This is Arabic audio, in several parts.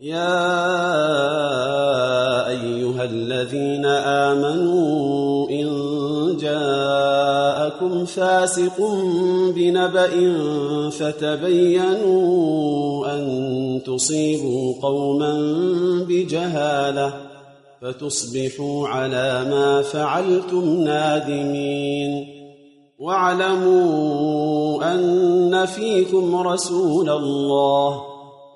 يا أيها الذين آمنوا إن جاءكم فاسق بنبأ فتبينوا أن تصيبوا قوما بجهالة فتصبحوا على ما فعلتم نادمين واعلموا أن فيكم رسول الله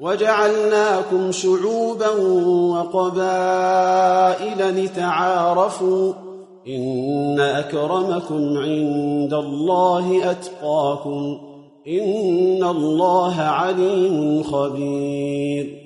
وجعلناكم شعوبا وقبائل لتعارفوا إن أكرمكم عند الله أتقاكم إن الله عليم خبير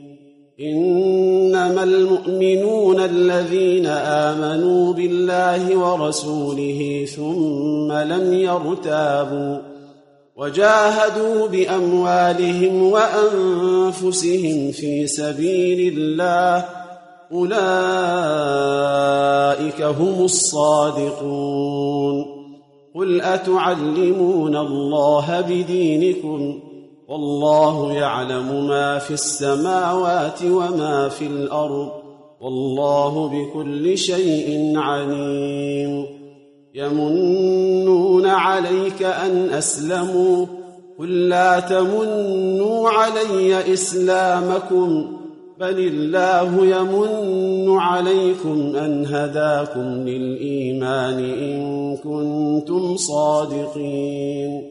إنما المؤمنون الذين آمنوا بالله ورسوله ثم لم يرتابوا وجاهدوا بأموالهم وأنفسهم في سبيل الله أولئك هم الصادقون قل أتعلمون الله بدينكم والله يعلم ما في السماوات وما في الأرض والله بكل شيء عليم يمنون عليك أن أسلموا قل لا تمنوا علي إسلامكم بل الله يمن عليكم أن هداكم للإيمان إن كنتم صادقين